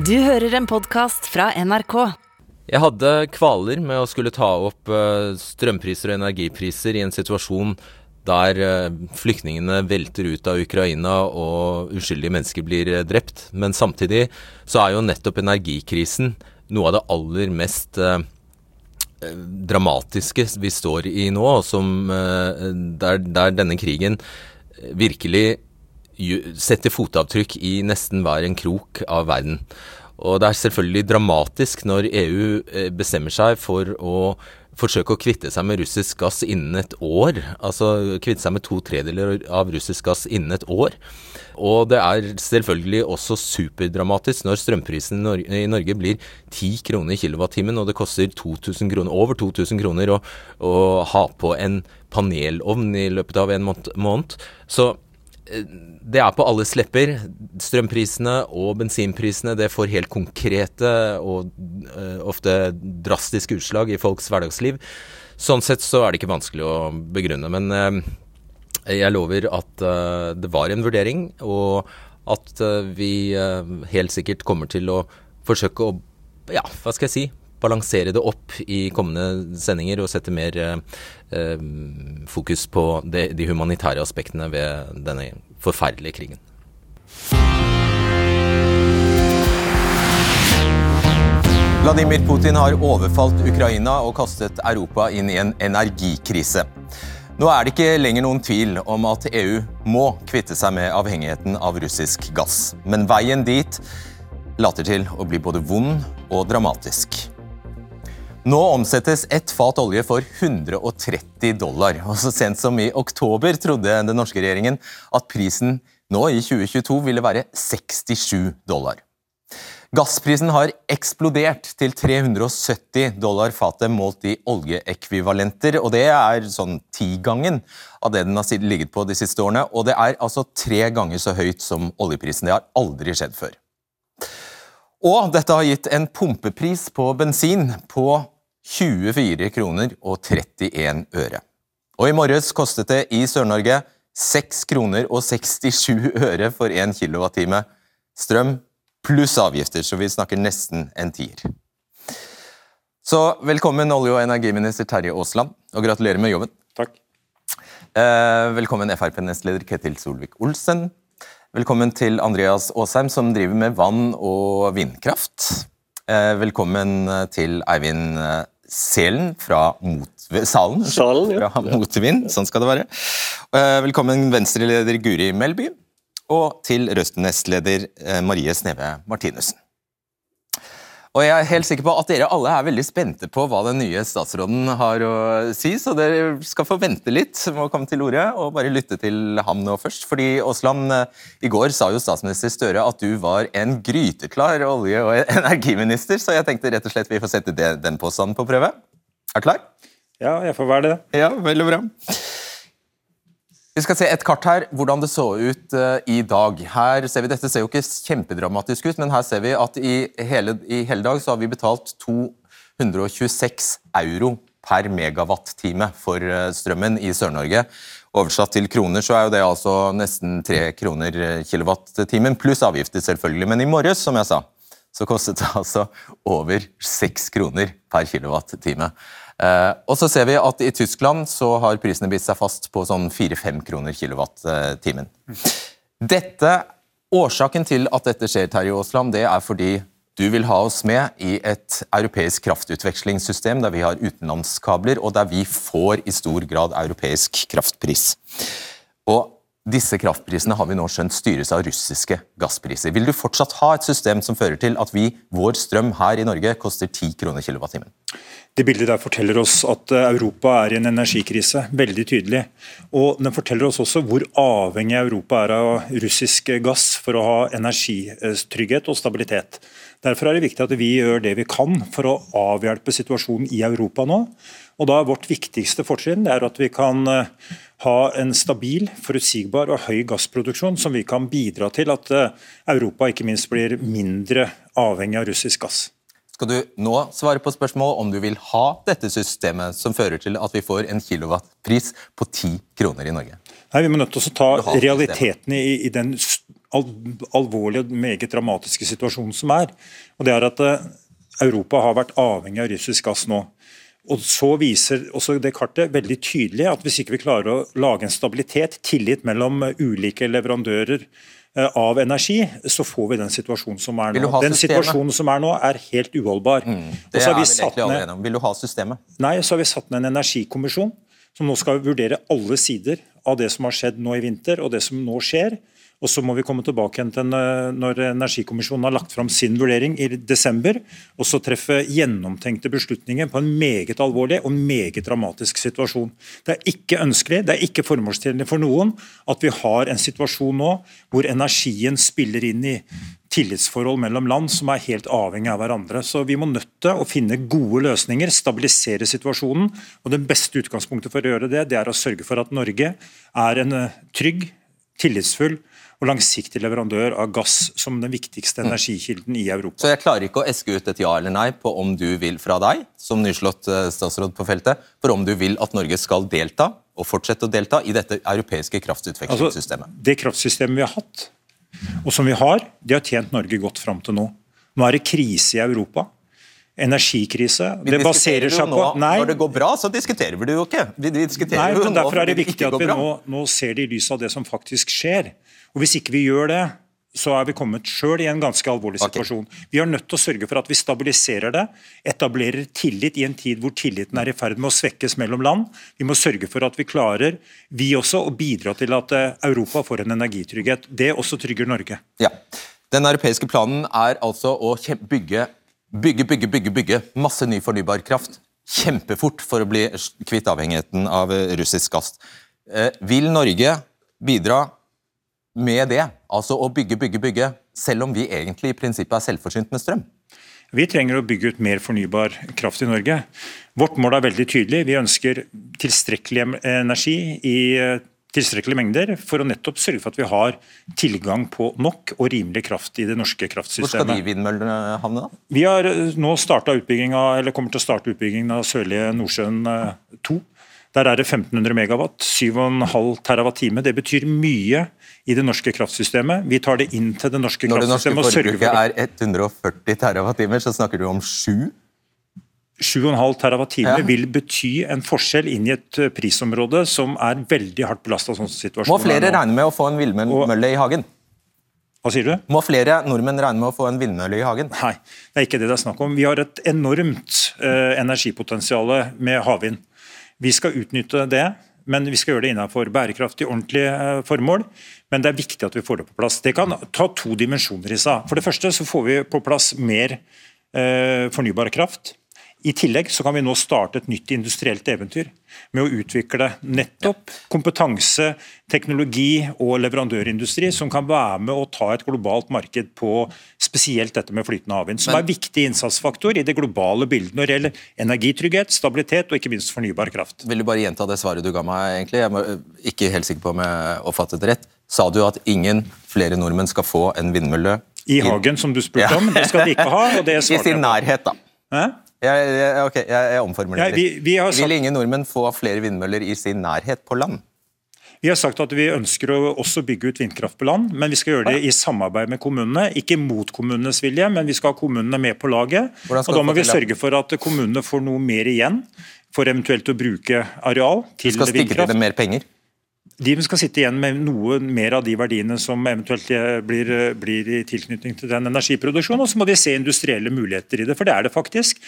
Du hører en podkast fra NRK. Jeg hadde kvaler med å skulle ta opp eh, strømpriser og energipriser i en situasjon der eh, flyktningene velter ut av Ukraina og uskyldige mennesker blir eh, drept. Men samtidig så er jo nettopp energikrisen noe av det aller mest dramatiske vi står i nå, som, der, der denne krigen virkelig setter fotavtrykk i nesten hver en krok av verden. Og det er selvfølgelig dramatisk når EU eh, bestemmer seg for å forsøke å kvitte seg med russisk gass innen et år. Altså kvitte seg med to tredeler av russisk gass innen et år. Og det er selvfølgelig også superdramatisk når strømprisen i Norge blir 10 kroner i kilowattimen, og det koster 2000 kroner, over 2000 kroner å, å ha på en panelovn i løpet av en måned. Så det er på alles lepper. Strømprisene og bensinprisene det får helt konkrete og uh, ofte drastiske utslag i folks hverdagsliv. Sånn sett så er det ikke vanskelig å begrunne. Men uh, jeg lover at uh, det var en vurdering, og at vi helt sikkert kommer til å forsøke å ja, hva skal jeg si balansere det opp i kommende sendinger og sette mer eh, fokus på det, de humanitære aspektene ved denne forferdelige krigen. Vladimir Putin har overfalt Ukraina og kastet Europa inn i en energikrise. Nå er det ikke lenger noen tvil om at EU må kvitte seg med avhengigheten av russisk gass. Men veien dit later til å bli både vond og dramatisk. Nå omsettes ett fat olje for 130 dollar. Og Så sent som i oktober trodde den norske regjeringen at prisen nå i 2022 ville være 67 dollar. Gassprisen har eksplodert til 370 dollar fatet målt i oljeekvivalenter. og Det er sånn tigangen av det den har ligget på de siste årene. Og det er altså tre ganger så høyt som oljeprisen. Det har aldri skjedd før. Og dette har gitt en pumpepris på bensin på 24 kroner og 31 øre. Og i morges kostet det i Sør-Norge 6 kroner og 67 øre for 1 kilowattime strøm pluss avgifter, så vi snakker nesten en tier. Så velkommen olje- og energiminister Terje Aasland, og gratulerer med jobben. Takk. Eh, velkommen Frp-nestleder Ketil Solvik-Olsen. Velkommen til Andreas Aasheim, som driver med vann- og vindkraft. Eh, velkommen til Eivind eh, Selen fra mot, Salen. Salen ja. Fra Motvind, sånn skal det være. Eh, velkommen Venstre-leder Guri Melby. Og til Røsten-nestleder Marie Sneve Martinussen. Og Jeg er helt sikker på at dere alle er veldig spente på hva den nye statsråden har å si, så dere skal få vente litt med å komme til orde og bare lytte til ham nå først. Fordi Aasland, i går sa jo statsminister Støre at du var en gryteklar olje- og energiminister, så jeg tenkte rett og slett vi får sette den påstanden på prøve. Er du klar? Ja, jeg får være det. Ja, veldig bra. Vi skal se et kart her, hvordan det så ut uh, i dag. Her ser vi, Dette ser jo ikke kjempedramatisk ut, men her ser vi at i hele, i hele dag så har vi betalt 226 euro per megawatt-time for uh, strømmen i Sør-Norge. Oversatt til kroner så er jo det altså nesten 3 kroner eh, kilowatt-timen, pluss avgifter selvfølgelig. Men i morges, som jeg sa, så kostet det altså over 6 kroner per kilowatt-time. Eh, og så ser vi at I Tyskland så har prisene bitt seg fast på sånn 4-5 kroner kilowatt-timen. Dette, Årsaken til at dette skjer, Terje Aasland, det er fordi du vil ha oss med i et europeisk kraftutvekslingssystem der vi har utenlandskabler, og der vi får i stor grad europeisk kraftpris. Og disse kraftprisene har vi nå skjønt styres av russiske gasspriser. Vil du fortsatt ha et system som fører til at vi, vår strøm her i Norge koster 10 kroner kilowattimen? Det bildet der forteller oss at eh, Europa er i en energikrise, veldig tydelig. Og Den forteller oss også hvor avhengig Europa er av russisk gass for å ha energitrygghet og stabilitet. Derfor er det viktig at vi gjør det vi kan for å avhjelpe situasjonen i Europa nå. Og da er Vårt viktigste fortrinn at vi kan eh, ha en stabil, forutsigbar og høy gassproduksjon som vi kan bidra til at eh, Europa ikke minst blir mindre avhengig av russisk gass. Skal du nå svare på spørsmålet om du vil ha dette systemet som fører til at vi får en kilowattpris på 10 kroner i Norge? Nei, Vi må nødt til å ta realitetene i, i den al alvorlige og meget dramatiske situasjonen som er. Og det er at uh, Europa har vært avhengig av russisk gass nå. Og så viser også det kartet veldig tydelig at hvis ikke vi klarer å lage en stabilitet, tillit mellom ulike leverandører eh, av energi, så får vi den situasjonen som er nå. Den situasjonen som er nå, er helt uholdbar. Mm, det er vi vel ned, Vil du ha systemet? Nei, så har vi satt ned en energikommisjon som nå skal vurdere alle sider av det som har skjedd nå i vinter og det som nå skjer. Og Så må vi komme tilbake til når Energikommisjonen har lagt fram sin vurdering i desember, og så treffe gjennomtenkte beslutninger på en meget alvorlig og meget dramatisk situasjon. Det er ikke ønskelig, det er ikke formålstjenlig for noen at vi har en situasjon nå hvor energien spiller inn i tillitsforhold mellom land som er helt avhengig av hverandre. Så Vi må nødt til å finne gode løsninger, stabilisere situasjonen. og Det beste utgangspunktet for å gjøre det, det er å sørge for at Norge er en eh, trygg, tillitsfull og langsiktig leverandør av gass som den viktigste mm. energikilden i Europa. Så jeg klarer ikke å eske ut et ja eller nei på om du vil fra deg, som nyslått eh, statsråd på feltet, for om du vil at Norge skal delta, og fortsette å delta, i dette europeiske kraftutvekslingssystemet? Altså, det kraftsystemet vi har hatt, og som vi har, det har tjent Norge godt fram til nå. Nå er det krise i Europa energikrise. Vi det baserer seg på Nei. Når det går bra, så diskuterer vi det jo ikke. Vi diskuterer Nei, men Derfor er det viktig at vi nå, nå, ser det i lys av det som faktisk skjer. Og Hvis ikke vi gjør det, så er vi kommet sjøl i en ganske alvorlig situasjon. Okay. Vi er nødt til å sørge for at vi stabiliserer det, etablerer tillit i en tid hvor tilliten er i ferd med å svekkes mellom land. Vi må sørge for at vi klarer, vi også, å bidra til at eh, Europa får en energitrygghet. Det også trygger Norge. Ja. Den europeiske planen er altså å bygge, bygge, bygge, bygge, bygge masse ny fornybar kraft kjempefort for å bli kvitt avhengigheten av russisk gass. Eh, vil Norge bidra med det, altså å bygge, bygge, bygge, selv om vi egentlig i prinsippet er selvforsynt med strøm? Vi trenger å bygge ut mer fornybar kraft i Norge. Vårt mål er veldig tydelig. Vi ønsker tilstrekkelig energi i eh, tilstrekkelige mengder for å nettopp sørge for at vi har tilgang på nok og rimelig kraft i det norske kraftsystemet. Hvor skal de vindmøllene havne? da? Vi har eh, nå av, eller kommer til å starte utbyggingen av Sørlige Nordsjøen 2. Eh, Der er det 1500 megawatt, 7,5 terawatt-time. Det betyr mye i det norske kraftsystemet. Vi tar det inn til det norske Når kraftsystemet. Når det norske forbruket er 140 TWh, så snakker du om 7? 7,5 TWh ja. vil bety en forskjell inn i et eh, prisområde som er veldig hardt belasta. Sånn Må flere regne med å få en villmølle i hagen? Hva sier du? Må flere nordmenn regne med å få en vindmølle i hagen? Nei, det er ikke det det er snakk om. Vi har et enormt uh, energipotensial med havvind. Vi skal utnytte det, men vi skal gjøre det innenfor bærekraftig, ordentlige uh, formål. Men det er viktig at vi får det på plass. Det kan ta to dimensjoner i seg. For det første så får vi på plass mer uh, fornybar kraft. I tillegg så kan vi nå starte et nytt industrielt eventyr med å utvikle nettopp kompetanse, teknologi og leverandørindustri som kan være med å ta et globalt marked på spesielt dette med flytende havvind, som er en viktig innsatsfaktor i det globale bildet når det gjelder energitrygghet, stabilitet og ikke minst fornybar kraft. Vil du bare gjenta det svaret du ga meg, egentlig? Jeg er ikke helt sikker på om jeg oppfattet det rett sa du at ingen flere nordmenn skal få en vindmølle I hagen, som du spurte om. Det skal de ikke ha. og det I sin nærhet, da. Hæ? Jeg, jeg, okay, jeg, jeg omformulerer. Vi, vi sagt... Vil ingen nordmenn få flere vindmøller i sin nærhet på land? Vi har sagt at vi ønsker å også bygge ut vindkraft på land, men vi skal gjøre det i samarbeid med kommunene. Ikke mot kommunenes vilje, men vi skal ha kommunene med på laget. og Da må vi sørge for at kommunene får noe mer igjen for eventuelt å bruke areal til vindkraft. Du skal stikke til dem mer penger? De skal sitte igjen med noe mer av de verdiene som eventuelt eh, blir, eh, blir, i tilknytning til den energiproduksjonen. Og så må de se industrielle muligheter i det, for det er det faktisk.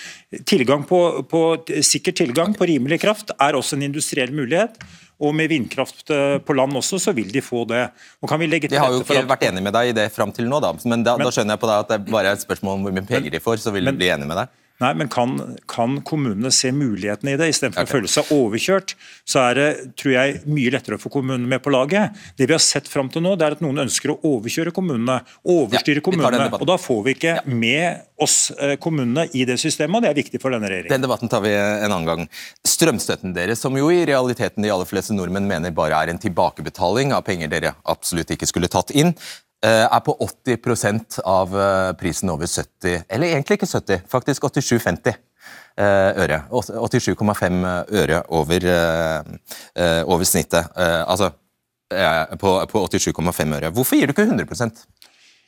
Tilgang på, på, sikker tilgang på rimelig kraft er også en industriell mulighet. Og med vindkraft eh, på land også, så vil de få det. Og kan vi legge til De har jo ikke vært enig med deg i det fram til nå, da. Men da, men, da skjønner jeg på deg at det bare er et spørsmål om hvor mye penger de får, så vil de bli enig med deg. Nei, men kan, kan, kommunene se mulighetene i det, istedenfor okay. å føle seg overkjørt? Så er det tror jeg, mye lettere å få kommunene med på laget. Det vi har sett fram til nå, det er at noen ønsker å overkjøre kommunene. Overstyre ja, kommunene. Og da får vi ikke ja. med oss eh, kommunene i det systemet, og det er viktig for denne regjeringen. Den debatten tar vi en annen gang. Strømstøtten deres, som jo i realiteten de aller fleste nordmenn mener bare er en tilbakebetaling av penger dere absolutt ikke skulle tatt inn. Eh, er på 80 av eh, prisen over 70 Eller egentlig ikke 70, faktisk 87,50 eh, øre. 87,5 øre over, over snittet. Altså på, på 87,5 øre. Hvorfor gir du ikke 100%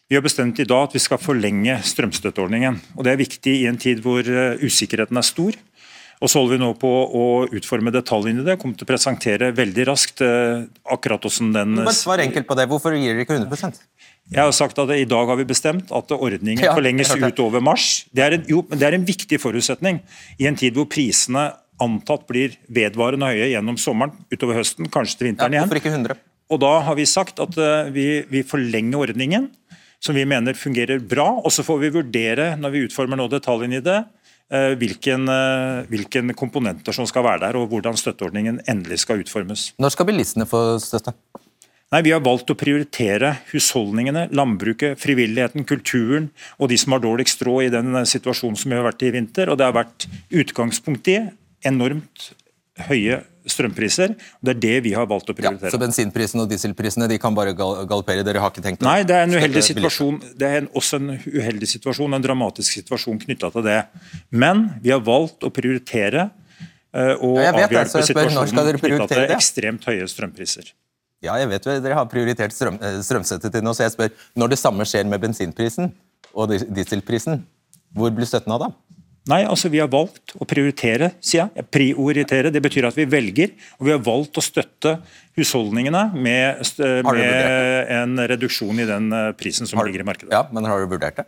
Vi har bestemt i dag at vi skal forlenge strømstøtteordningen. og Det er viktig i en tid hvor usikkerheten er stor. Og så holder vi nå på å utforme detaljene i det. Kommer til å presentere veldig raskt eh, akkurat hvordan den Bare Svar enkelt på det. Hvorfor gir dere ikke 100% Jeg har sagt at I dag har vi bestemt at ordningen Ja, forlenges utover mars. Det er, en, jo, men det er en viktig forutsetning i en tid hvor prisene antatt blir vedvarende høye gjennom sommeren, utover høsten, kanskje til Ja, vinteren igjen. ikke 100 Og da har vi sagt at eh, vi, vi forlenger ordningen, som vi mener fungerer bra. Og så får vi vurdere, når vi utformer nå detaljene i det, hvilken, eh, hvilken komponenter som skal være der, og hvordan støtteordningen endelig skal utformes. Når skal bilistene få støtte? Nei, Vi har valgt å prioritere husholdningene, landbruket, frivilligheten, kulturen og de som har dårligst råd i den eh, situasjonen som vi har vært i i vinter. Og Det har vært utgangspunkt i enormt høye strømpriser. Det er det vi har valgt å prioritere. Ja, så bensinprisene og dieselprisene de kan bare gal galoppere? Dere har ikke tenkt å Nei, det er en uheldig situasjon. Det er en, også en uheldig situasjon, en dramatisk situasjon knytta til det. Men vi har valgt å prioritere uh, og Ja, det, avhjelpe spør, situasjonen knytta til ekstremt høye strømpriser. Ja, jeg vet Dere har prioritert strøm, eh, strømstøtte til nå, så jeg spør når det samme skjer med bensinprisen og dieselprisen, hvor blir støtten av da? Nei, altså vi har valgt å prioritere, sier jeg. Prioritere, det betyr at vi velger. Og vi har valgt å støtte husholdningene med, med en reduksjon i den eh, prisen som Har- ligger i markedet. Ja, men har du vurdert det?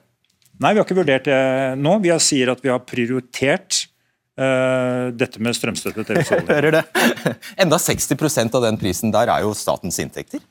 Nei, vi har ikke vurdert det nå. Vi har sier at vi har prioritert Uh, dette med strømstøtte til husholdningene. Hører det? Enda 60% av den prisen der er jo statens inntekter.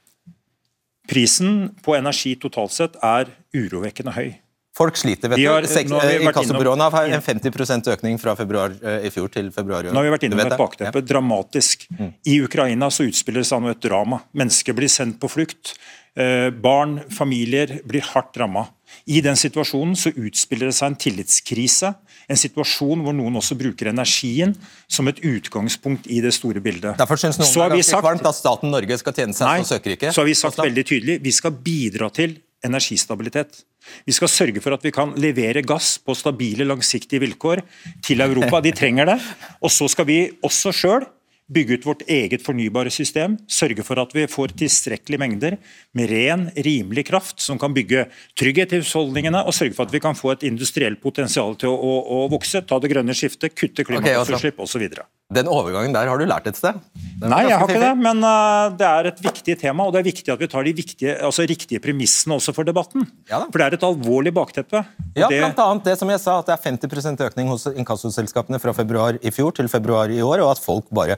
Prisen på energi totalt sett er urovekkende høy. Folk sliter, vet har- du. Eh, Inkassobyråene har en 50 økning fra februar eh, i fjor til februar i år. Nå har vi vært innom et bakteppe. Ja. Dramatisk. Mm. I Ukraina så utspiller det seg nå et drama. Mennesker blir sendt på flukt. Eh, barn, familier blir hardt ramma. I den situasjonen så utspiller det seg en tillitskrise. En situasjon hvor noen også bruker energien som et utgangspunkt i det store bildet. Derfor syns noen Så det har er vi ganske sagt- kvalmt at staten Norge skal tjene seg Nei, som søkerike. så har vi sagt veldig tydelig vi skal bidra til energistabilitet. Vi skal sørge for at vi kan levere gass på stabile, langsiktige vilkår til Europa. De trenger det. Og så skal vi også sjøl bygge ut vårt eget fornybare system. Sørge for at vi får tilstrekkelige mengder med ren, rimelig kraft som kan bygge trygghet i husholdningene, og sørge for at vi kan få et industrielt potensial til å, å, å vokse. Ta det grønne skiftet, kutte klimagassutslipp osv. Den overgangen der har du lært et sted? Nei, jeg har ikke det, men uh, det er et viktig tema, og det er viktig at vi tar de viktige, altså riktige premissene også for debatten. Ja for det er et alvorlig bakteppe. Ja, det, blant annet det som jeg sa, at det er 50% økning hos inkassoselskapene fra februar i fjor til februar i år, og at folk bare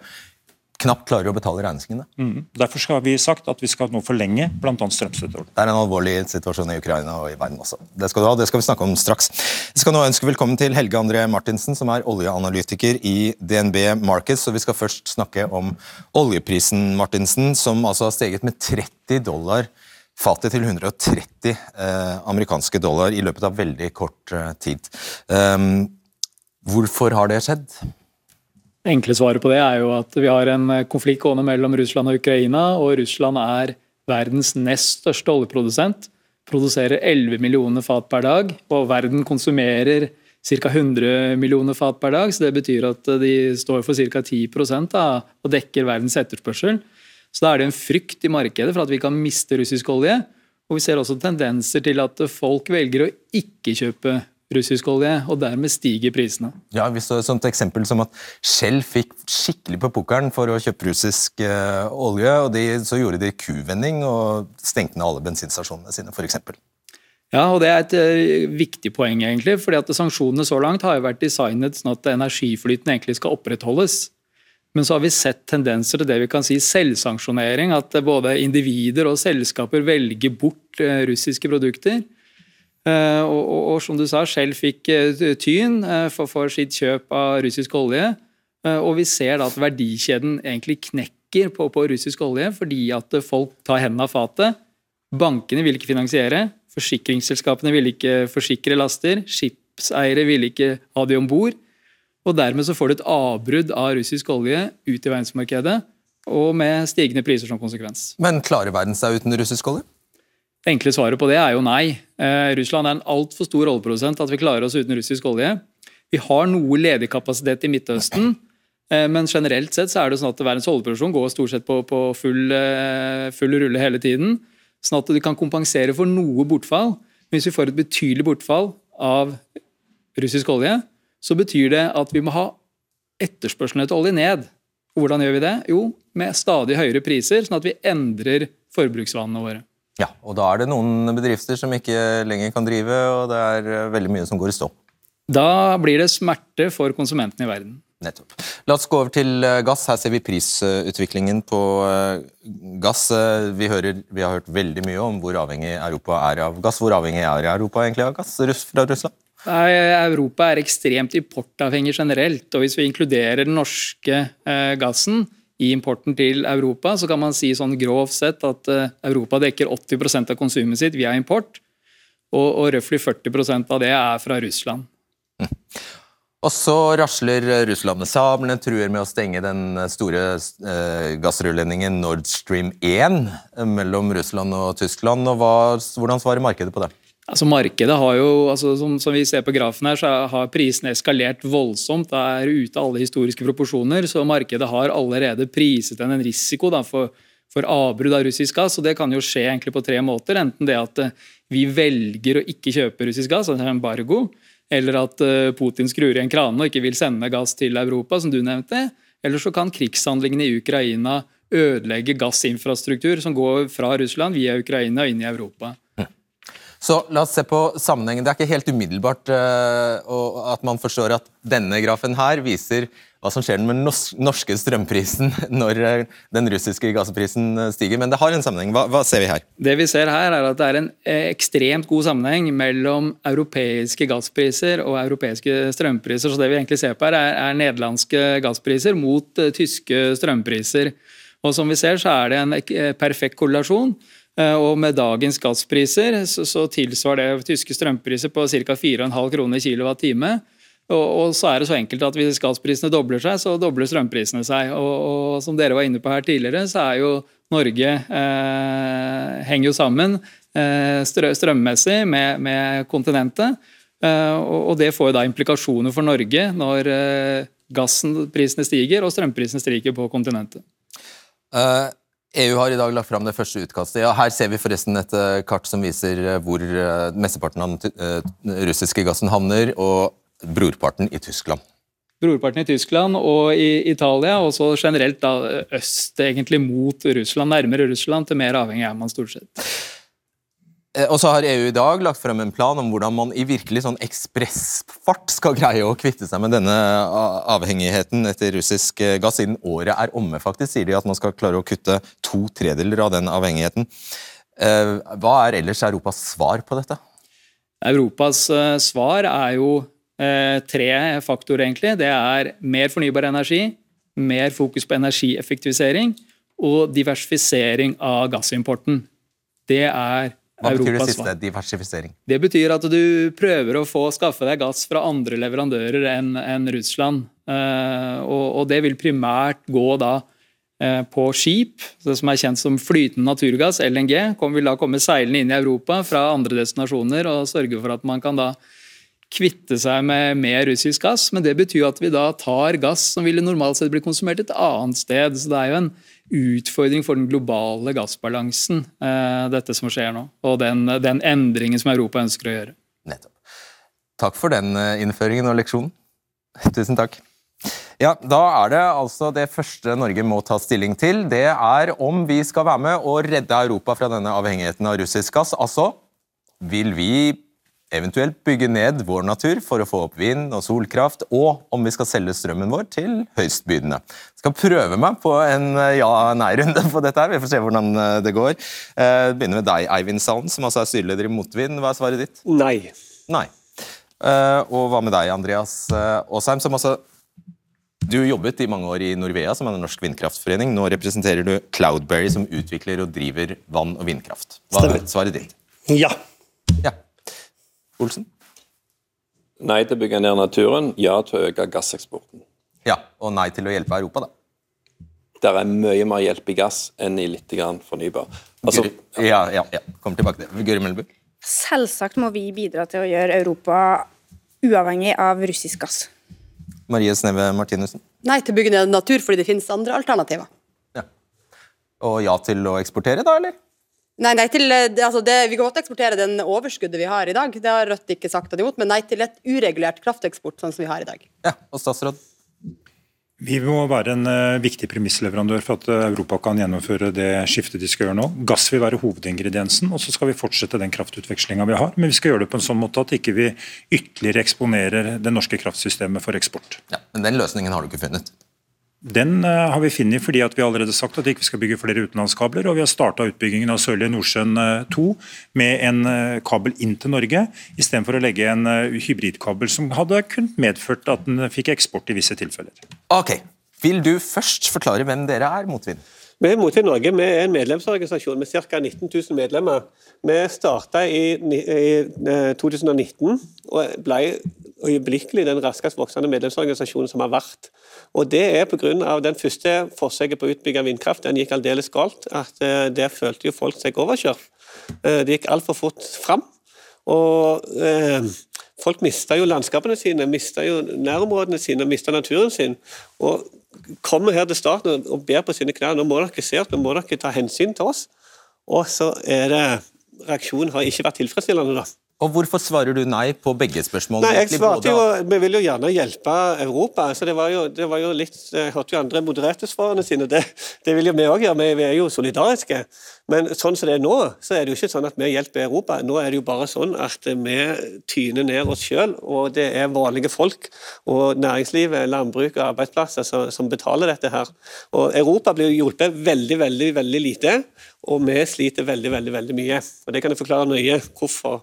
knapt klarer å betale regningene. mm, derfor skal vi sagt at vi skal nå forlenge bl.a. strømstøtteordningen. Det er en alvorlig situasjon i Ukraina og i verden også. Det skal du ha, det skal vi snakke om straks. Vi skal nå ønske velkommen til Helge André Martinsen, som er oljeanalytiker i DNB Markets. Og vi skal først snakke om oljeprisen, Martinsen, som altså har steget med 30 dollar fatet til 130 eh, amerikanske dollar i løpet av veldig kort eh, tid. Um, hvorfor har det skjedd? Enkle svaret på det er jo at vi har en konflikt gående mellom Russland og Ukraina, og Russland er verdens nest største oljeprodusent. Produserer 11 millioner fat per dag, og verden konsumerer ca. 100 millioner fat per dag. så Det betyr at de står for ca. 10 da, og dekker verdens etterspørsel. Så da er det en frykt i markedet for at vi kan miste russisk olje. Og vi ser også tendenser til at folk velger å ikke kjøpe russisk olje, og dermed stiger prisene. Ja, vi så et sånt eksempel som at Shell fikk skikkelig på pokeren for å kjøpe russisk uh, olje, og de, så gjorde de kuvending og stengte ned alle bensinstasjonene sine, f.eks. Ja, og Det er et uh, viktig poeng, egentlig, fordi at sanksjonene så langt har jo vært designet sånn at energiflyten egentlig skal opprettholdes. Men så har vi sett tendenser til det vi kan si selvsanksjonering. At både individer og selskaper velger bort eh, russiske produkter. Eh, Og, og, og som du sa, Shell fikk eh, tyn eh, for, for sitt kjøp av russisk olje. Og vi ser da at verdikjeden egentlig knekker på, på russisk olje fordi at folk tar hendene av fatet. Bankene vil ikke finansiere. Forsikringsselskapene vil ikke forsikre laster. Skipseiere vil ikke ha de om bord. Og dermed så får du et avbrudd av russisk olje ut i verdensmarkedet, og med stigende priser som konsekvens. Men klarer verden seg uten russisk olje? Enkle svaret på det er jo nei. Eh, Russland er en altfor stor oljeprodusent at vi klarer oss uten russisk olje. Vi har noe ledig kapasitet i Midtøsten, Eh, men generelt sett så er det sånn at verdens oljeproduksjon går stort sett på, på full, eh, full, rulle hele tiden. Sånn at du kan kompensere for noe bortfall. Hvis vi får et betydelig bortfall av russisk olje, så betyr det at vi må ha etterspørselen etter olje ned. Og hvordan gjør vi det? Jo, med stadig høyere priser, sånn at vi endrer forbruksvanene våre. Ja, og da er det noen bedrifter som ikke lenger kan drive, og det er eh, veldig mye som går i stå. Da blir det smerte for konsumentene i verden. Nettopp. La oss gå over til eh, gass. Her ser vi prisutviklingen på eh, gass. Vi, hører, vi, har hørt veldig mye om hvor avhengig Europa er av gass. Hvor avhengig er Europa egentlig av gass fra Russland? Europa er ekstremt importavhengig generelt. og Hvis vi inkluderer den norske gassen, i importen til Europa, så kan man si sånn grovt sett at eh, Europa dekker 80% av konsumet sitt via import, og, og røftlig 40% av det er fra Russland. Mm. Og så rasler Russland med sablene, truer med å stenge den store eh, gassrørledningen Nord Stream 1 mellom Russland og Tyskland. og hva, Hvordan svarer markedet på det? Altså Markedet har jo, altså som, som, vi ser på grafen her, så har prisene eskalert voldsomt. Det er ute av alle historiske proporsjoner. Så markedet har allerede priset en risiko da, for, for avbrudd av russisk gass. og Det kan jo skje egentlig på tre måter. Enten det at eh, vi velger å ikke kjøpe russisk gass, altså embargo, eller at eh, Putin skrur igjen kranene og ikke vil sende gass til Europa, som du nevnte. Eller så kan krigshandlingene i Ukraina ødelegge gassinfrastruktur som går fra Russland via Ukraina og inn i Europa. Så la oss se på sammenhengen. Det er ikke helt umiddelbart uh, at man forstår at denne grafen her viser hva som skjer med den norske strømprisen når uh, den russiske gassprisen eh, stiger, men det har en sammenheng. Hva, hva, ser vi her? Det vi ser her er at det er en ekstremt god sammenheng mellom europeiske gasspriser og europeiske strømpriser. Så det vi egentlig ser på her, er, er nederlandske gasspriser mot tyske strømpriser. Og som vi ser, så er det en perfekt korrelasjon. Eh, og med dagens gasspriser så, så tilsvarer det tyske strømpriser på ca. 4,5 kroner kWt. Og, og, så er det så enkelt at hvis gassprisene dobler seg, så dobler strømprisene seg. Og, og som dere var inne på her tidligere, så er jo Norge eh, henger jo sammen eh, strømmessig med, med kontinentet. Eh, og, og, det får jo da implikasjoner for Norge når eh, gassprisene stiger og strømprisene stiger på kontinentet. Uh EU har i dag lagt fram det første utkastet. Ja, her ser vi forresten et uh, kart som viser uh, hvor uh, mesteparten av den russiske gassen havner, og brorparten i Tyskland. Brorparten i Tyskland og i Italia, og så generelt da øst egentlig mot Russland, nærmere Russland, til mer avhengig er man stort sett. Eh, og så har EU i dag lagt frem en plan om hvordan man i virkelig sånn ekspressfart skal greie å kvitte seg med denne avhengigheten etter russisk eh, gass. Siden året er omme, faktisk, sier de at man skal klare å kutte to tredeler av den avhengigheten. Eh, hva er ellers Europas svar på dette? Europas svar er jo tre faktorer, egentlig. Det er mer fornybar energi, mer fokus på energieffektivisering og diversifisering av gassimporten. Det er hva betyr det siste? Diversifisering? Det betyr at du prøver å få skaffe deg gass fra andre leverandører enn en Russland. Uh, og, og, det vil primært gå da uh, på skip, det som er kjent som flytende naturgass, LNG. Kom, vil da komme seilende inn i Europa fra andre destinasjoner og sørge for at man kan da kvitte seg med mer russisk gass. Men det betyr at vi da tar gass som ville normalt sett bli konsumert et annet sted. Så det er jo en utfordring for den globale gassbalansen, eh, dette som skjer nå. Og den, den, endringen som Europa ønsker å gjøre. Nettopp. Takk for den eh, innføringen og leksjonen. Tusen takk. Ja, Da er det altså det første Norge må ta stilling til. Det er om vi skal være med og redde Europa fra denne avhengigheten av russisk gass. Altså, vil vi eventuelt bygge ned vår natur for å få opp vind og solkraft, og om vi skal selge strømmen vår til høystbydende. Jeg skal prøve meg på en eh, ja-nei-runde på dette. her, Vi får se hvordan eh, det går. Eh, begynner med deg, Eivind Sand, som altså er styreleder i Motvind. Hva er svaret ditt? Nei. Nei. Og hva med deg, Andreas Aasheim, som altså du jobbet i mange år i Norvea, som er en norsk vindkraftforening. Nå representerer du Cloudberry, som utvikler og driver vann- og vindkraft. Hva er svaret ditt? Ja. ja. Olsen? Nei til å bygge ned naturen, ja til å øke gasseksporten. Ja, Og nei til å hjelpe Europa, da? Det er mye mer hjelp i gass enn i litt grann fornybar. Altså, ja, ja, ja. Kommer tilbake til det. Guri Melbu? Selvsagt må vi bidra til å gjøre Europa uavhengig av russisk gass. Marie Sneve Martinussen? Nei til å bygge ned natur fordi det finnes andre alternativer. Ja. Og ja til å eksportere, da, eller? Nei, nei til, eh, altså det, Vi kan godt eksportere den overskuddet vi har i dag, det har Rødt ikke sagt at imot, men nei til et uregulert krafteksport sånn som vi har i dag. Ja, og statsråd? Vi må være en uh, viktig premissleverandør for at uh, Europa kan gjennomføre det skiftet de skal gjøre nå. Gass vil være hovedingrediensen, og så skal vi fortsette den kraftutvekslinga vi har. Men vi skal gjøre det på en sånn måte at ikke vi ytterligere eksponerer det norske kraftsystemet for eksport. Ja, Men den løsningen har du ikke funnet? Den uh, har vi funnet fordi vi allerede sagt at vi ikke skal bygge flere utenlandskabler. Og vi har starta utbyggingen av Sørlige Nordsjøen 2 uh, med en uh, kabel inn til Norge, istedenfor å legge en hybridkabel som hadde kunnet medført at den fikk eksport i visse tilfeller. Ok, Vil du først forklare hvem dere er, Motvind? Vi er Motvind Norge vi er en medlemsorganisasjon med ca. 19 000 medlemmer. Vi starta i, i 2019 og ble øyeblikkelig den raskest voksende medlemsorganisasjonen som har vært. Og Det er pga. den første forsøket på å utbygge vindkraft. Den gikk aldeles galt. at uh, Der følte jo folk seg overkjørt. Uh, det gikk altfor fort fram. Og eh, Folk mista jo landskapene sine, mista jo nærområdene sine, mista naturen sin. Og kommer her til starten og ber på sine knær nå må dere se at nå må dere ta hensyn til oss. Og så er det Reaksjonen har ikke vært tilfredsstillende, da. Og Hvorfor svarer du nei på begge spørsmålene? Nei, jeg svarte jo, Vi vil jo gjerne hjelpe Europa. så det var jo, det var jo litt, Jeg hørte jo andre modererte svarene sine. Det, det vil jo vi òg gjøre. Vi er jo solidariske. Men sånn som det er nå, så er det jo ikke sånn at vi hjelper Europa. Nå er det jo bare sånn at vi tyner ned oss sjøl. Og det er vanlige folk og næringslivet, landbruk og arbeidsplasser som, som betaler dette her. Og Europa blir jo hjulpet veldig, veldig, veldig lite. Og vi sliter veldig, veldig, veldig mye. Og Det kan jeg forklare nøye hvorfor.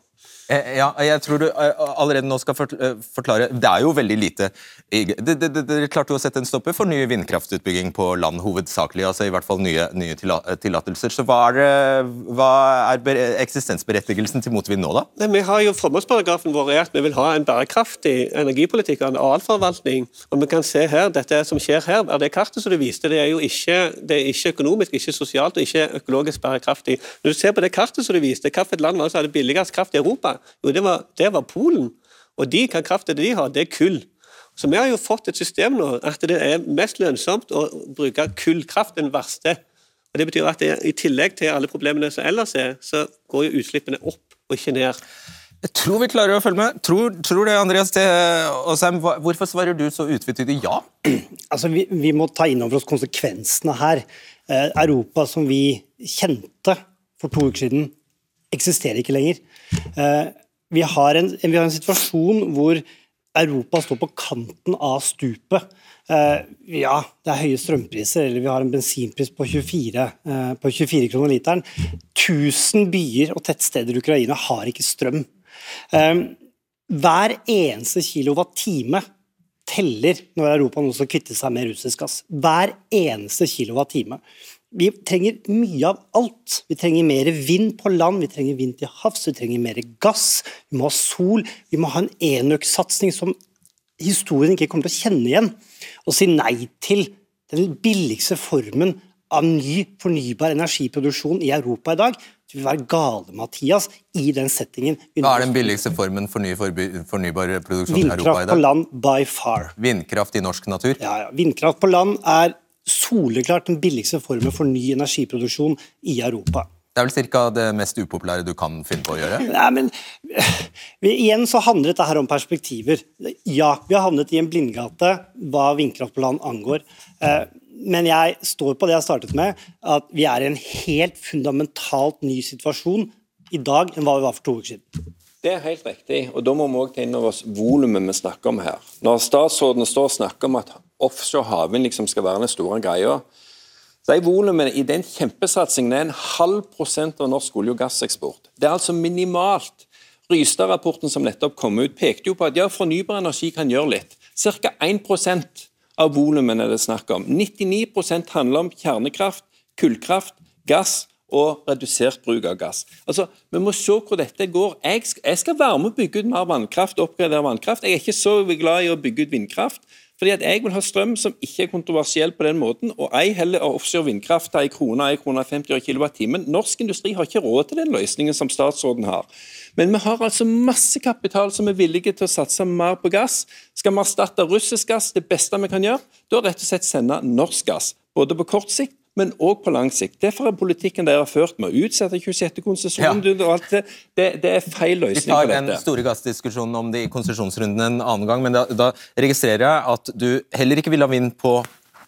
Eh, ja, jeg tror du eh, allerede nå skal eh, forklare Det er jo veldig lite Dere klarte jo å sette en stopper for ny vindkraftutbygging på land, hovedsakelig. altså I hvert fall nye, nye tillatelser. Så hva er, hva er eksistensberettigelsen til motvind nå, da? Nei, vi har jo Formålsparagrafen vår er at vi vil ha en bærekraftig energipolitikk og en arealforvaltning. Og vi kan se her, Dette som skjer her, er det kartet som du viste. Det er jo ikke, det er ikke økonomisk, ikke sosialt og ikke økologisk bærekraftig. Når du ser på det kartet som du viste, hvilket land var det som billigst kraft i Europa? Jo, det var, det var Polen. Og de, hva kraft er det de har? Det er kull. Så vi har jo fått et system nå at det er mest lønnsomt å bruke kullkraft den verste. Og Det betyr at det, i tillegg til alle problemene som ellers er, så går jo utslippene opp og ikke ned. Jeg tror vi klarer å følge med. Tror, tror det, Andreas Åsheim. Hvorfor svarer du så utvetydig ja? Altså, vi, vi, må ta inn over oss konsekvensene her. Eh, Europa som vi kjente for to uker siden, eksisterer ikke lenger. Eh, vi har, en, vi har en situasjon hvor Europa står på kanten av stupet. Uh, ja, det er høye strømpriser, eller vi har en bensinpris på 24, uh, eh, på 24 kroner literen. 1000 byer og tettsteder i Ukraina har ikke strøm. Hver eneste kilowatt-time teller når Europa nå skal kvitte seg med russisk gass. Hver eneste kilowatt-time. Vi trenger mye av alt. Vi trenger mer vind på land, vi trenger vind til havs, vi trenger mer gass, vi må ha sol. Vi må ha en enøksatsing som historien ikke kommer til å kjenne igjen. Å si nei til den billigste formen av ny fornybar energiproduksjon i Europa i dag, det vil være gale, Mathias, i den settingen. Hva er den billigste formen for ny fornybar produksjon i Europa i dag? Vindkraft på land by far. Vindkraft i norsk natur? Ja, ja. Vindkraft på land er soleklart den billigste formen for ny energiproduksjon i Europa. Det er vel ca. det mest upopulære du kan finne på å gjøre? Nei, men vi, Igjen så handler dette her om perspektiver. Ja, vi har havnet i en blindgate hva vindkraft på land angår. Eh, men jeg står på det jeg startet med, at vi er i en helt fundamentalt ny situasjon i dag enn hva vi var for to uker siden. Det er helt riktig, og da må vi òg ta inn over oss volumet vi snakker om her. Når statsråden står og snakker om at offshore havvind liksom skal være den store greia. De volumene i den kjempesatsingen er en halv prosent av norsk olje- og gasseksport. Det er altså minimalt. Rystad-rapporten som nettopp kom ut, pekte jo på at ja, fornybar energi kan gjøre litt. Ca. 1% av det er snakk om. 99% handler om kjernekraft, kullkraft, gass og redusert bruk av gass. Altså, Vi må se hvor dette går. Jeg skal være med å bygge ut mer vannkraft, oppgradere vannkraft. Jeg er ikke så glad i å bygge ut vindkraft. Fordi at Jeg vil ha strøm som ikke er kontroversiell på den måten, og ei heller offshore vindkraft til ei krone, ei krone 50 øre kilowattimen. Norsk industri har ikke råd til den løsningen som statsråden har. Men vi har altså masse kapital som er villige til å satse mer på gass. Skal vi erstatte russisk gass, det beste vi kan gjøre, da rett og slett sende norsk gass. Både på kort sikt men òg på lang sikt. Derfor er politikken dere har ført med å utsette 26. konsesjon ja. og alt det, det, det, er feil løsning på dette. Vi tar den store gassdiskusjonen om de konsesjonsrundene en annen gang, men da, da registrerer jeg at du heller ikke vil ha vind på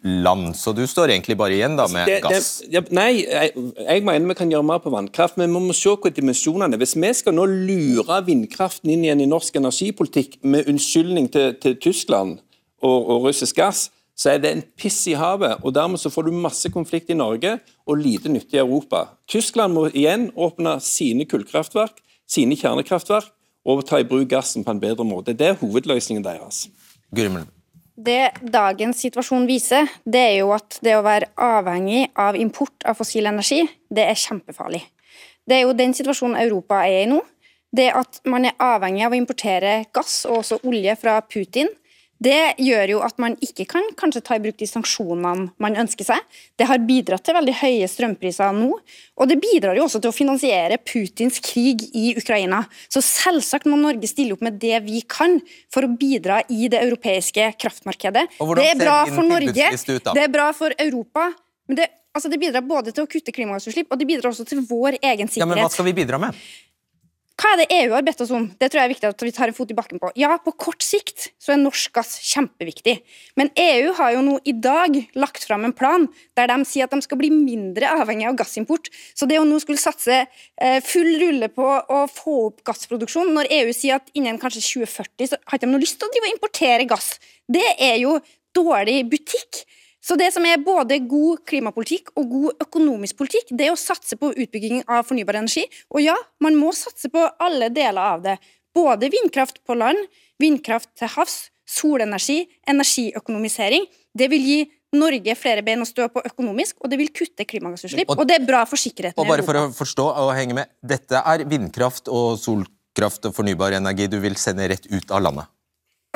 land, så du står egentlig bare igjen da med det, gass? Det, nei, jeg, jeg, mener vi kan gjøre mer på vannkraft, men vi må se hva dimensjonene. er. Hvis vi skal nå lure vindkraften inn igjen i norsk energipolitikk med unnskyldning til, til Tyskland og, og russisk gass, så er det en piss i havet. og Dermed så får du masse konflikt i Norge og lite nytte i Europa. Tyskland må igjen åpne sine kullkraftverk, sine kjernekraftverk, og ta i bruk gassen på en bedre måte. Det er hovedløsningen deres. Grimmel. Det dagens situasjon viser, det er jo at det å være avhengig av import av fossil energi, det er kjempefarlig. Det er jo den situasjonen Europa er i nå. Det at man er avhengig av å importere gass og også olje fra Putin, det gjør jo at man ikke kan kanskje ta i bruk de sanksjonene man ønsker seg. Det har bidratt til veldig høye strømpriser nå, og det bidrar jo også til å finansiere Putins krig i Ukraina. Så selvsagt må Norge stille opp med det vi kan for å bidra i det europeiske kraftmarkedet. Det er bra for Norge, det er bra for Europa. men det, altså det bidrar både til å kutte klimagassutslipp og det bidrar også til vår egen sikkerhet. Ja, men Hva skal vi bidra med? Hva er det EU har bedt oss om? Det tror jeg er viktig at vi tar en fot i bakken på. Ja, på kort sikt så er norsk gass kjempeviktig. Men EU har jo nå i dag lagt fram en plan der de sier at de skal bli mindre avhengig av gassimport. Så det å nå skulle satse eh, full rulle på å få opp gassproduksjon, når EU sier at innen kanskje 2040 så har de ikke noe lyst til å drive og importere gass, det er jo dårlig butikk. Så det som er både god klimapolitikk og god økonomisk politikk, det er å satse på utbygging av fornybar energi. Og ja, man må satse på alle deler av det. Både vindkraft på land, vindkraft til havs, solenergi, energiøkonomisering. Det vil gi Norge flere ben å stå på økonomisk, og det vil kutte klimagassutslipp. Og, og det er bra for sikkerheten og bare for å forstå og henge med, Dette er vindkraft og solkraft og fornybar energi du vil sende rett ut av landet?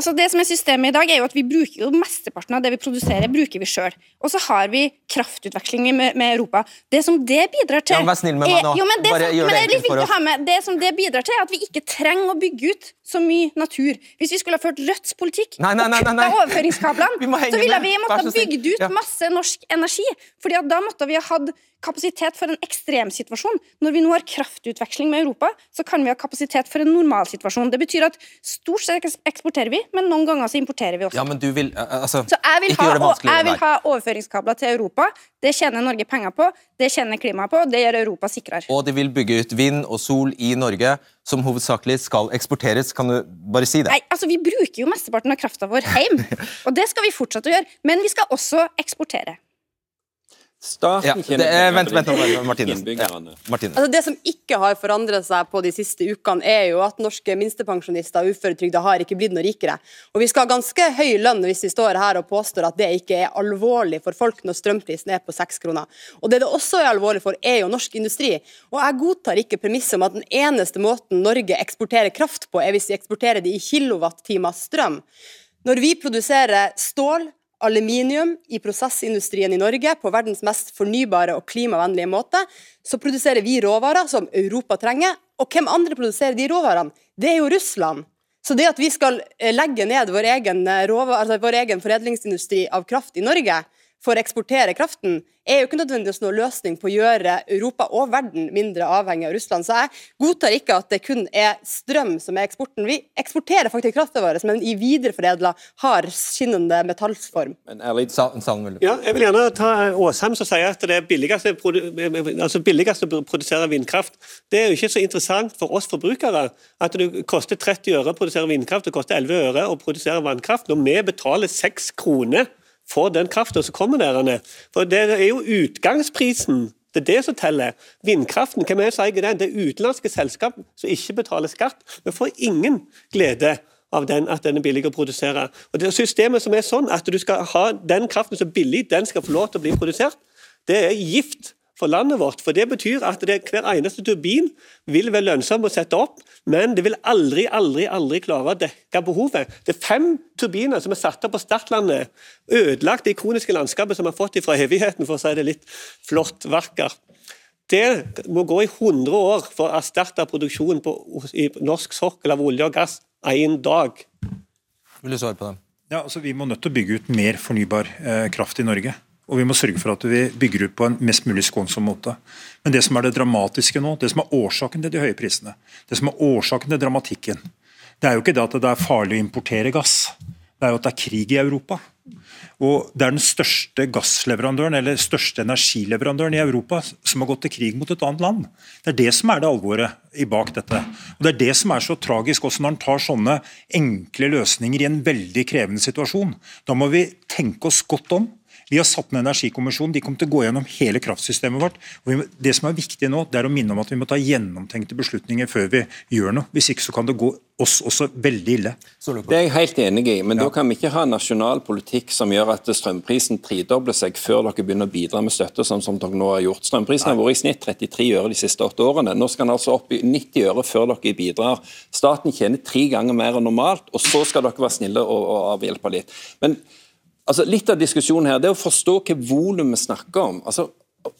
Altså det som er Systemet i dag er jo at vi bruker jo Mesteparten av det vi produserer, bruker vi sjøl. Og så har vi kraftutveksling med, med, Europa. Det som det bidrar til ja, Vær snill med meg nå. Jo, men det, som, gjør det enkelt å... Med, det som det bidrar til, er at vi ikke trenger å bygge ut så mye natur. Hvis vi skulle ha ført Rødts politikk nei, nei, nei, og kutta overføringskablene, så ville vi måtte bygd ut masse norsk energi. Fordi at da måtte vi ha hatt kapasitet for en ekstremsituasjon. Når vi nå har kraftutveksling med Europa, så kan vi ha kapasitet for en normalsituasjon. Det betyr at stort sett eksporterer vi, men noen ganger så importerer vi også. Ja, men du vil, altså, så jeg vil, ha, jeg vil ha overføringskabler til Europa. Det tjener Norge penger på, det tjener klimaet på, det gjør Europa sikrere. Og de vil bygge ut vind og sol i Norge, som hovedsakelig skal eksporteres. Kan du bare si det? Nei, altså Vi bruker jo mesteparten av krafta vår hjemme, og det skal vi fortsette å gjøre. Men vi skal også eksportere. Staten ja, det er, vent, vent, Martines. Ja, Martines. Altså det som ikke har forandret seg på de siste ukene, er jo at norske minstepensjonister og uføretrygda har ikke blitt noe rikere. Og Vi skal ha ganske høy lønn hvis vi står her og påstår at det ikke er alvorlig for folk når strømprisen er på seks kroner. Og Det det også er alvorlig for, er jo norsk industri. Og Jeg godtar ikke premisset om at den eneste måten Norge eksporterer kraft på, er hvis vi eksporterer det i kilowattimer strøm. Når vi produserer stål, aluminium i prosessindustrien i Norge på verdens mest fornybare og klimavennlige måte, så produserer vi råvarer som Europa trenger. Og hvem andre produserer de råvarene? Det er jo Russland. Så det at vi skal eh, legge ned vår egen, eh, råvar, altså vår egen foredlingsindustri av kraft i Norge, for å eksportere kraften, er jo ikke nødvendigvis noen løsning på å gjøre Europa og verden mindre avhengig av Russland. Så jeg godtar ikke at det kun er strøm som er eksporten. Vi eksporterer faktisk kraften vår, men i videreforedla har skinnende metallsform. Men ærlig, ja, jeg vil gjerne ta Åsheim som sier at det er billigst, altså billigste å produsere vindkraft. Det er jo ikke så interessant for oss forbrukere at det koster 30 øre å produsere vindkraft, det koster 11 øre å produsere vannkraft, når vi betaler 6 kroner for den krafta som kommer der. For det er jo utgangsprisen. Det er det som teller. Vindkraften, hvem er det som eier den? Det er utenlandske selskap som ikke betaler skatt. Vi får ingen glede av den, at den er billig å produsere. Og det Systemet som er sånn at du skal ha den kraften som er billig den skal få lov til å bli produsert, det er gift for landet vårt. For Det betyr at det, hver eneste turbin vil være lønnsom å sette opp, men det vil aldri aldri, aldri klare å dekke behovet. Det er fem turbiner som er satt opp på startlandet, ødelagt det ikoniske landskapet som vi har fått fra evigheten, for å si det litt flott, vakkert. Det må gå i 100 år for å erstatte produksjonen på, i norsk sokkel av olje og gass én dag. Vil du svare på det? Ja, altså Vi må nødt til å bygge ut mer fornybar eh, kraft i Norge. Og vi må sørge for at vi bygger ut på en mest mulig skånsom måte. Men det som er det dramatiske nå, det som er årsaken til de høye prisene, det som er årsaken til dramatikken, det er jo ikke det at det er farlig å importere gass, det er jo at det er krig i Europa. Og Det er den største gassleverandøren eller største energileverandøren i Europa som har gått til krig mot et annet land. Det er det som er det alvoret i bak dette. Og Det er det som er så tragisk også når en tar sånne enkle løsninger i en veldig krevende situasjon. Da må vi tenke oss godt om. Vi har satt ned energikommisjonen. De kommer til å gå gjennom hele kraftsystemet vårt. Og det som er viktig nå, det er å minne om at vi må ta gjennomtenkte beslutninger før vi gjør noe. Hvis ikke så kan det gå oss også veldig ille. Det er jeg helt enig i, men ja. da kan vi ikke ha nasjonal politikk som gjør at strømprisen tredobler seg før dere begynner å bidra med støtte, sånn som dere nå har gjort. Strømprisen Nei. har vært i snitt 33 øre de siste åtte årene. Nå skal den altså opp i 90 øre før dere bidrar. Staten tjener tre ganger mer enn normalt, og så skal dere være snille og, og avhjelpe litt. Men Altså, litt av diskusjonen her det er å forstå hva volum vi snakker om. Altså,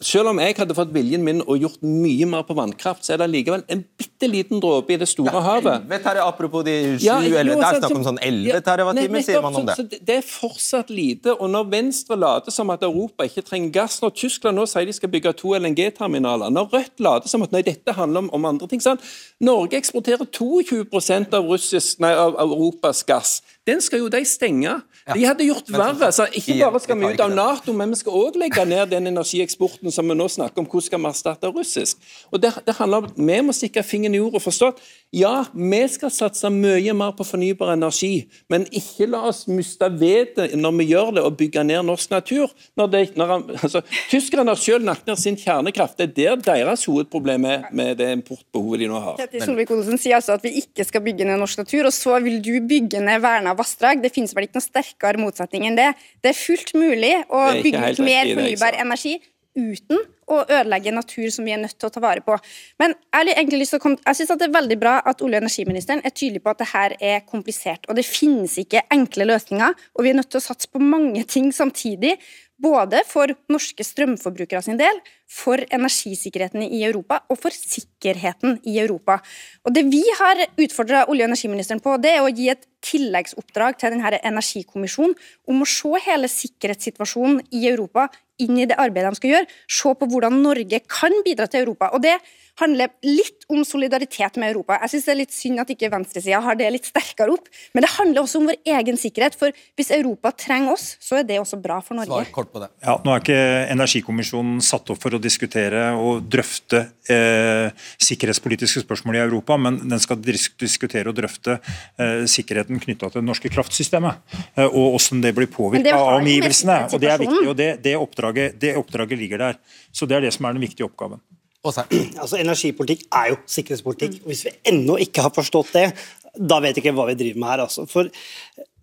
selv om jeg hadde fått viljen min og gjort mye mer på vannkraft, så er det likevel en bitte liten dråpe i det store ja, havet. Vet apropos de sju, ja, eller det er snakk om sånn 11 TWh, sier man om det. Så det er fortsatt lite. og Når Venstre later som at Europa ikke trenger gass, når Tyskland nå sier de skal bygge to LNG-terminaler, når Rødt later som at nei, dette handler om, om andre ting sånn. Norge eksporterer 22% av, russisk, nei, av Europas gass. Den skal jo de stenge. De hadde gjort verre. så Ikke bare skal vi ut av Nato, men vi skal òg legge ned den energieksporten som vi nå snakker om. Hvordan skal vi erstatte russisk? Og det, det handler om Vi må stikke fingeren i jorda og forstå at ja, vi skal satse mye mer på fornybar energi, men ikke la oss miste vettet når vi gjør det, og bygge ned norsk natur. Når det, når altså, Tyskerne har selv lagt ned sin kjernekraft. Det er der deres hovedproblem er med det importbehovet de nå har. Ketil Solvik-Olsen sier altså at vi ikke skal bygge ned norsk natur, og så vil du bygge ned verna vassdrag. Det finnes vel ikke noe sterkere motsetning enn det. Det er fullt mulig å bygge ut mer fornybar energi uten å ødelegge natur som vi er nødt til å ta vare på. Men jeg, jeg synes det er veldig bra at olje- og energiministeren er tydelig på at det her er komplisert. og Det finnes ikke enkle løsninger, og vi er nødt til å satse på mange ting samtidig. Både for norske strømforbrukere sin del, for energisikkerheten i Europa og for sikkerheten i Europa. Og Det vi har utfordra olje- og energiministeren på, det er å gi et tilleggsoppdrag til denne energikommisjonen om å se hele sikkerhetssituasjonen i Europa inn i det arbeidet de skal gjøre. Se på hvordan Norge kan bidra til Europa. Og Det handler litt om solidaritet med Europa. Jeg synes Det er litt synd at ikke venstresida har det litt sterkere opp. Men det handler også om vår egen sikkerhet. For hvis Europa trenger oss, så er det også bra for Norge. Svar kort på det. Ja, Nå er ikke Energikommisjonen satt opp for å diskutere og drøfte eh, sikkerhetspolitiske spørsmål i Europa, men den skal diskutere og drøfte eh, sikkerheten knytta til det norske kraftsystemet. Eh, og hvordan det blir påvirka av omgivelsene. og Det er viktig, og det, det, oppdraget, det oppdraget ligger der. Så Det er det som er den viktige oppgaven. Altså, Energipolitikk er jo sikkerhetspolitikk. og Hvis vi ennå ikke har forstått det, da vet jeg ikke hva vi driver med her. Altså. For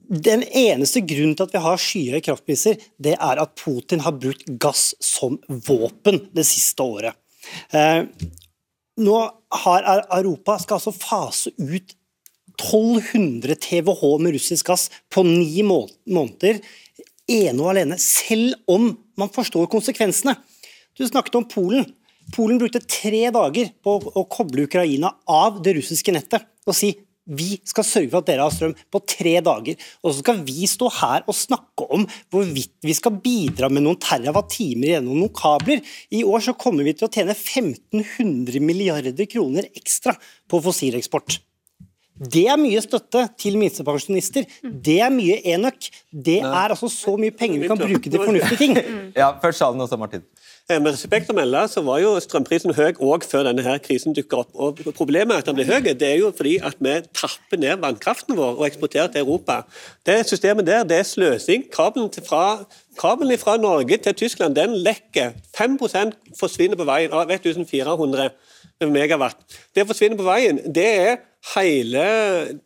den eneste grunnen til at vi har skyhøye kraftpriser, det er at Putin har brukt gass som våpen det siste året. Eh, nå har Europa skal altså fase ut 1200 TWh med russisk gass på ni måneder, ene og alene, selv om man forstår konsekvensene. Du snakket om Polen. Polen brukte tre dager på å koble Ukraina av det russiske nettet og si vi skal sørge for at dere har strøm på tre dager. Og så skal vi stå her og snakke om hvorvidt vi skal bidra med noen terawatt-timer gjennom noen kabler. I år så kommer vi til å tjene 1500 milliarder kroner ekstra på fossileksport. Det er mye støtte til minstepensjonister. Det er mye enøk. Det er altså så mye penger vi kan bruke til fornuftige ting. Ja, først sa den også, Martin. Eh, med respekt å melde så var jo strømprisen høy òg før denne her krisen dukker opp. Og Problemet med at den blir høy, det er jo fordi at vi tapper ned vannkraften vår og eksporterer til Europa. Det systemet der det er sløsing. Kabelen fra, kabelen fra Norge til Tyskland den lekker. 5% forsvinner på veien av 1400 megawatt. Det forsvinner på veien. Det er hele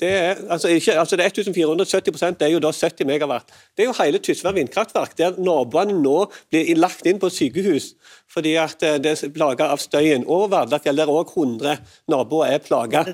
det er, altså, ikke, altså det er 1470 det er jo da 70 megawatt. Det er jo hele Tysvær vindkraftverk, der naboene nå blir lagt inn på sykehus fordi at eh, det er plaga av støyen. Og Vardafjell, der òg 100 naboer er plaga.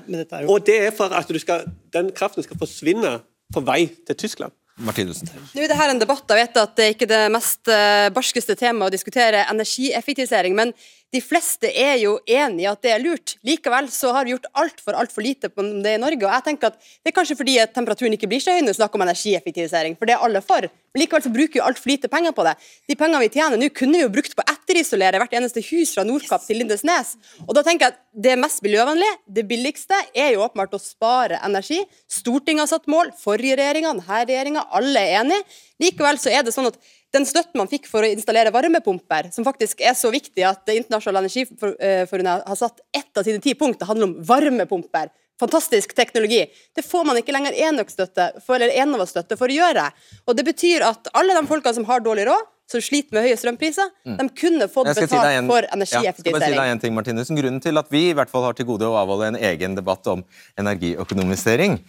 Og det er for at skal, den kraften skal forsvinne på vei til Tyskland. Martinussen. Nå er det her en debatt. Jeg vet at det er ikke det mest eh, barskeste temaet å diskutere energieffektivisering, men De fleste er jo enig i at det er lurt. Likevel så har vi gjort altfor altfor lite på det i Norge. og jeg tenker at Det er kanskje fordi at temperaturen ikke blir så høy når vi snakker om energieffektivisering, for det er alle for. Men likevel så bruker vi altfor lite penger på det. De pengene vi tjener nå, kunne vi jo brukt på å etterisolere hvert eneste hus fra Nordkapp til Lindesnes. Og da tenker jeg at Det mest miljøvennlige, det billigste, er jo åpenbart å spare energi. Stortinget har satt mål, forrige regjeringa, denne regjeringa, alle er enige. Likevel så er det sånn at den støtten man fikk for å installere varmepumper, som faktisk er så viktig at Det internasjonale energiforbundet har satt ett av sine ti punkter handler om varmepumper. Fantastisk teknologi. Det får man ikke lenger enøkstøtte eller Enova-støtte for å gjøre. Og Det betyr at alle de folkene som har dårlig råd, som sliter med høye strømpriser, mm. de kunne fått betalt en, for energieffektivisering. Ja, si en ting, Martinus. Grunnen til at vi i hvert fall har til gode å avholde en egen debatt om energiøkonomisering,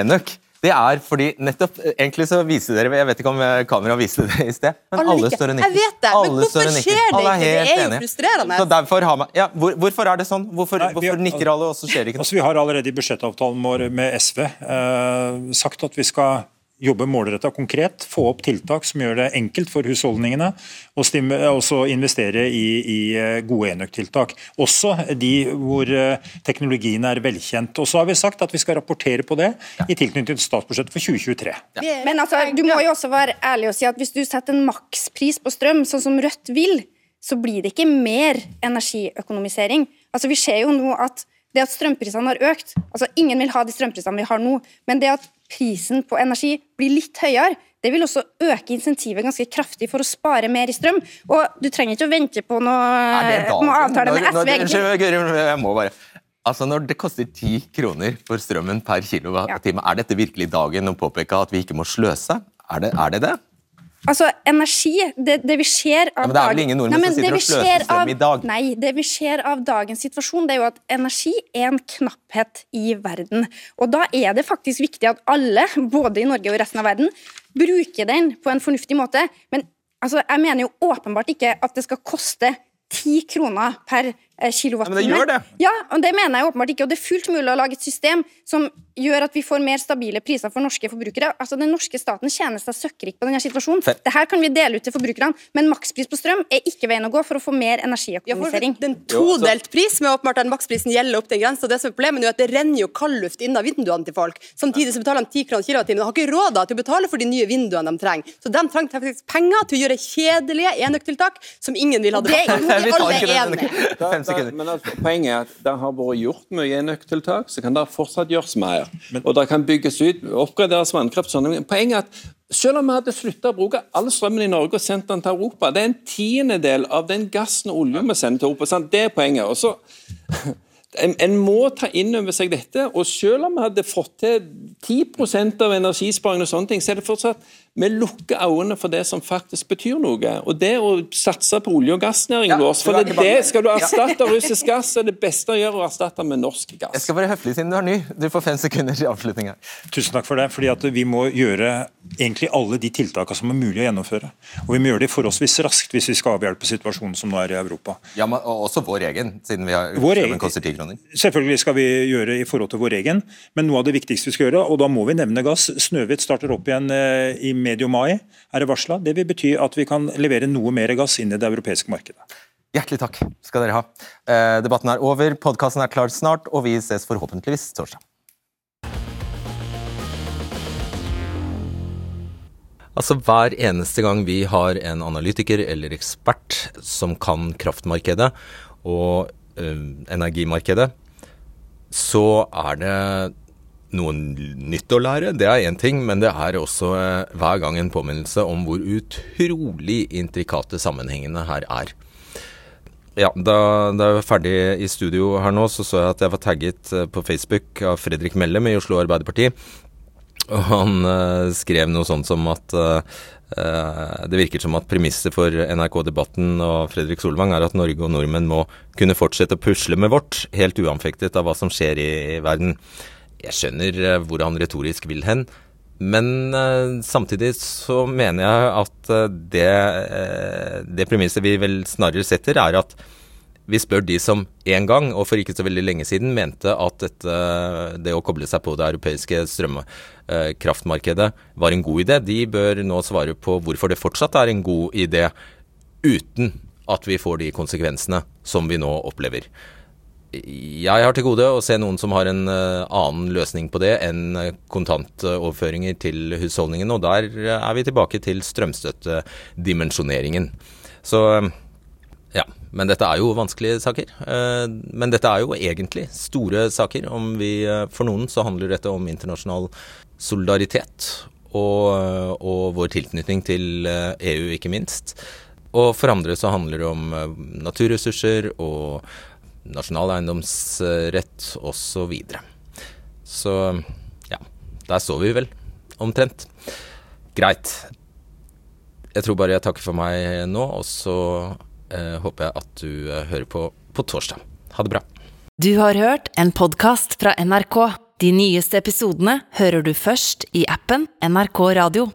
enøk, det er fordi nettopp Egentlig så viser dere Jeg vet ikke om kameraet viste det i sted, men alle, alle står og nikker. Jeg vet det, men hvorfor skjer det ikke? Det er jo frustrerende. Så derfor har man, ja, hvor, hvorfor er det sånn? Hvorfor, Nei, hvorfor har, nikker alle, og så skjer det ikke noe? Altså, vi har allerede i budsjettavtalen vår med SV eh, sagt at vi skal jobbe målretta konkret, få opp tiltak som gjør det enkelt for husholdningene, og også investere i, i eh, gode enøktiltak. Også de hvor eh, teknologien er velkjent. Og så har vi sagt at vi skal rapportere på det i tilknytning til statsbudsjettet for 2023. Ja. Men altså, du må jo også være ærlig og si at hvis du setter en makspris på strøm, sånn som Rødt vil, så blir det ikke mer energiøkonomisering. Altså, vi ser jo nå at det at strømprisene har økt altså Ingen vil ha de strømprisene vi har nå, men det at prisen på energi blir litt høyere, det vil også øke insentivet ganske kraftig for å spare mer i strøm. Og du trenger ikke å vente på noe, noe avtale med SV. Unnskyld, jeg må bare Altså Når det koster ti kroner for strømmen per kilowattime, ja. er dette virkelig dagen å påpeke at vi ikke må sløse? Er det er det? det? Altså, energi Det, det vi ser av ja, Men det er vel ingen nordmenn som sitter og sløser strøm av, i dag? Nei, det vi ser av dagens situasjon, det er jo at energi er en knapphet i verden. Og da er det faktisk viktig at alle, både i Norge og i resten av verden, bruker den på en fornuftig måte. Men altså, jeg mener jo åpenbart ikke at det skal koste ti kroner per kilowattime. Men det gjør det. Ja, og det mener jeg åpenbart ikke. Og det er fullt mulig å lage et system som gjør at vi får mer stabile priser for norske forbrukere. Altså, Den norske staten tjener seg søkkrik på denne situasjonen. Fett. Dette kan vi dele ut til forbrukerne, men makspris på strøm er ikke veien å gå for å få mer energiøkonomisering. Ja, den todelt pris med åpenbart den maksprisen gjelder opp til en grense. Det som er problemet er at det renner jo kaldluft inn av vinduene til folk. Samtidig så betaler de 10 kroner kilowattimen. De har ikke råd til å betale for de nye vinduene de trenger. Så de trenger faktisk penger til å gjøre kjedelige enøktiltak som ingen vil ha. Det er jo alle enige. Men altså, Poenget er at det har vært gjort mye enøktiltak, så kan det fortsatt gjøres mer. Og det kan bygges ut, oppgraderes vannkraft. Sånn. Poenget er at selv om vi hadde slutta å bruke all strømmen i Norge og sendt den til Europa, det er en tiendedel av den gassen og oljen vi sender til Europa. Sant? Det er poenget. Og så en, en, må ta inn over seg dette. og Selv om vi hadde fått til 10% av energisparing, og sånne ting, så er det fortsatt vi lukker øynene for det som faktisk betyr noe. Og det å satse på olje- og gassnæringen ja, vår for det, det Skal du erstatte russisk gass, så er det beste å gjøre å erstatte med norsk gass. Jeg skal være høflig siden du er ny. Du får fem sekunder til avslutning her. Tusen takk for det. fordi at Vi må gjøre egentlig alle de tiltakene som er mulig å gjennomføre. Og vi må gjøre det forholdsvis raskt hvis vi skal avhjelpe situasjonen som nå er i Europa. Ja, men Også vår egen, siden vi har vår egen, koster ti kroner. Selvfølgelig skal vi gjøre i forhold til vår egen, men noe av det viktigste vi skal gjøre, og da må vi nevne gass. Snøhvit starter opp igjen eh, i medio mai er det varsla. Det vil bety at vi kan levere noe mer gass inn i det europeiske markedet. Hjertelig takk skal dere ha. Eh, debatten er over, podkasten er klar snart, og vi ses forhåpentligvis torsdag. Altså Hver eneste gang vi har en analytiker eller ekspert som kan kraftmarkedet og ø, energimarkedet, så er det noe nytt å lære, det er én ting, men det er også eh, hver gang en påminnelse om hvor utrolig intrikate sammenhengene her er. Ja, da, da, jeg var ferdig i studio her nå, så så jeg at jeg var tagget eh, på Facebook av Fredrik Mellem i Oslo Arbeiderparti. Og han uh, skrev noe sånt som at uh, det virker som at premisset for NRK-debatten og Fredrik Solvang er at Norge og nordmenn må kunne fortsette å pusle med vårt, helt uanfektet av hva som skjer i, i verden. Jeg skjønner eh, hvor han retorisk vil hen. Men uh, samtidig så mener jeg at uh, det, uh, det premisset vi vel snarere setter, er at vi spør de som en gang, og for ikke så veldig lenge siden, mente at dette, det å koble seg på det europeiske strømkraftmarkedet var en god idé. De bør nå svare på hvorfor det fortsatt er en god idé, uten at vi får de konsekvensene som vi nå opplever. Jeg har til gode å se noen som har en uh, annen løsning på det enn kontantoverføringer til husholdningene, og der er vi tilbake til strømstøttedimensjoneringen. Så ja, men dette er jo vanskelige saker. Men dette er jo egentlig store saker. Vi, for noen så handler dette om internasjonal solidaritet og, og vår tilknytning til EU, ikke minst. Og for andre så handler det om naturressurser og nasjonal eiendomsrett osv. Så, videre. så ja, der står vi vel omtrent. Greit. Jeg tror bare jeg takker for meg nå, og så eh, håper jeg at du eh, hører på på torsdag. Ha det bra. Du har hørt en podkast fra NRK. De nyeste episodene hører du først i appen NRK Radio.